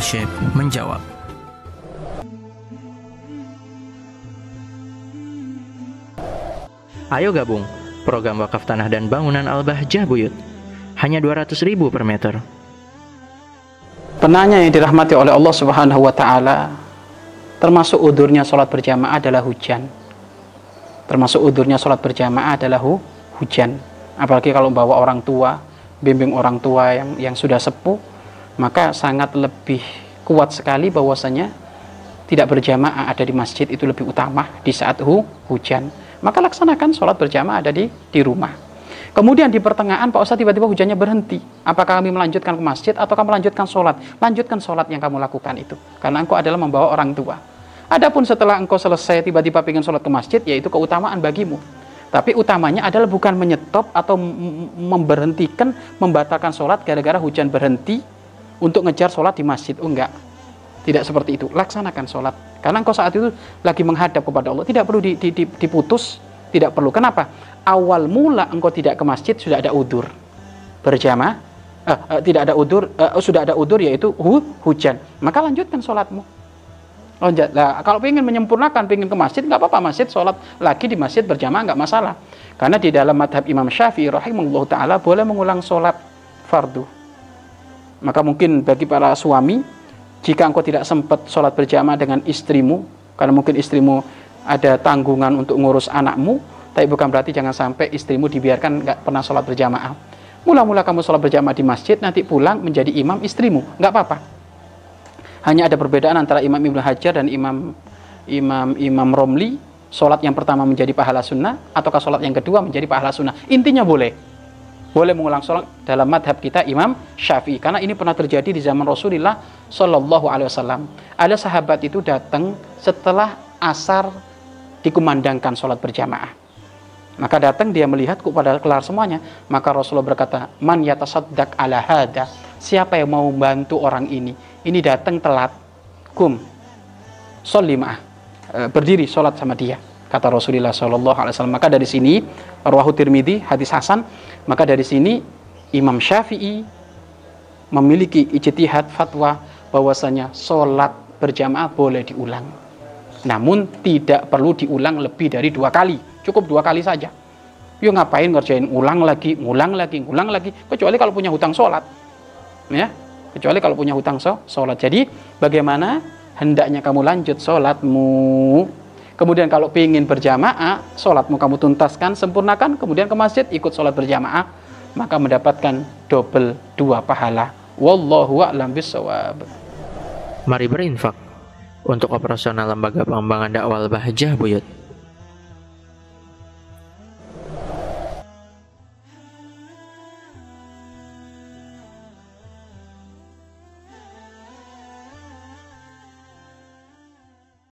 Syekh menjawab. Ayo gabung program wakaf tanah dan bangunan Al-Bahjah Buyut. Hanya 200 ribu per meter. Penanya yang dirahmati oleh Allah Subhanahu wa taala termasuk udurnya sholat berjamaah adalah hujan. Termasuk udurnya sholat berjamaah adalah hu hujan. Apalagi kalau bawa orang tua, bimbing orang tua yang yang sudah sepuh, maka sangat lebih kuat sekali bahwasanya tidak berjamaah ada di masjid itu lebih utama di saat hu hujan maka laksanakan sholat berjamaah ada di di rumah. Kemudian di pertengahan Pak Ustadz tiba-tiba hujannya berhenti. Apakah kami melanjutkan ke masjid atau kami melanjutkan sholat? Lanjutkan sholat yang kamu lakukan itu. Karena engkau adalah membawa orang tua. Adapun setelah engkau selesai tiba-tiba ingin sholat ke masjid, yaitu keutamaan bagimu. Tapi utamanya adalah bukan menyetop atau memberhentikan, membatalkan sholat gara-gara hujan berhenti untuk ngejar sholat di masjid. Oh enggak. Tidak seperti itu. Laksanakan sholat karena engkau saat itu lagi menghadap kepada Allah, tidak perlu diputus, tidak perlu. Kenapa? Awal mula engkau tidak ke masjid sudah ada udur. Berjamaah, eh, eh, tidak ada udur, eh, sudah ada udur yaitu hu, hujan. Maka lanjutkan sholatmu. Lonjat. Nah, kalau ingin menyempurnakan, ingin ke masjid, nggak apa-apa masjid, sholat lagi di masjid berjamaah nggak masalah. Karena di dalam madhab Imam Syafi'i rahimahullah taala boleh mengulang sholat fardu. Maka mungkin bagi para suami jika engkau tidak sempat sholat berjamaah dengan istrimu, karena mungkin istrimu ada tanggungan untuk ngurus anakmu, tapi bukan berarti jangan sampai istrimu dibiarkan nggak pernah sholat berjamaah. Mula-mula kamu sholat berjamaah di masjid, nanti pulang menjadi imam istrimu, nggak apa-apa. Hanya ada perbedaan antara Imam Ibnu Hajar dan Imam Imam Imam Romli, sholat yang pertama menjadi pahala sunnah, ataukah sholat yang kedua menjadi pahala sunnah. Intinya boleh boleh mengulang sholat dalam madhab kita Imam Syafi'i karena ini pernah terjadi di zaman Rasulullah Shallallahu Alaihi Wasallam. Ada sahabat itu datang setelah asar dikumandangkan sholat berjamaah. Maka datang dia melihat kok pada kelar semuanya. Maka Rasulullah berkata man yatasaddaq ala hada? Siapa yang mau membantu orang ini? Ini datang telat. Kum. Solimah e, berdiri sholat sama dia kata Rasulullah Shallallahu Alaihi Wasallam. Maka dari sini Rawahu Tirmidzi hadis Hasan. Maka dari sini Imam Syafi'i memiliki ijtihad fatwa bahwasanya sholat berjamaah boleh diulang. Namun tidak perlu diulang lebih dari dua kali. Cukup dua kali saja. Yuk ngapain ngerjain ulang lagi, ngulang lagi, ngulang lagi. Kecuali kalau punya hutang sholat. Ya, kecuali kalau punya hutang sholat. Jadi bagaimana hendaknya kamu lanjut sholatmu Kemudian kalau ingin berjamaah, sholatmu kamu tuntaskan, sempurnakan, kemudian ke masjid ikut sholat berjamaah, maka mendapatkan double dua pahala. Wallahu a'lam bisawab. Mari berinfak untuk operasional lembaga pengembangan dakwah Bahjah Buyut.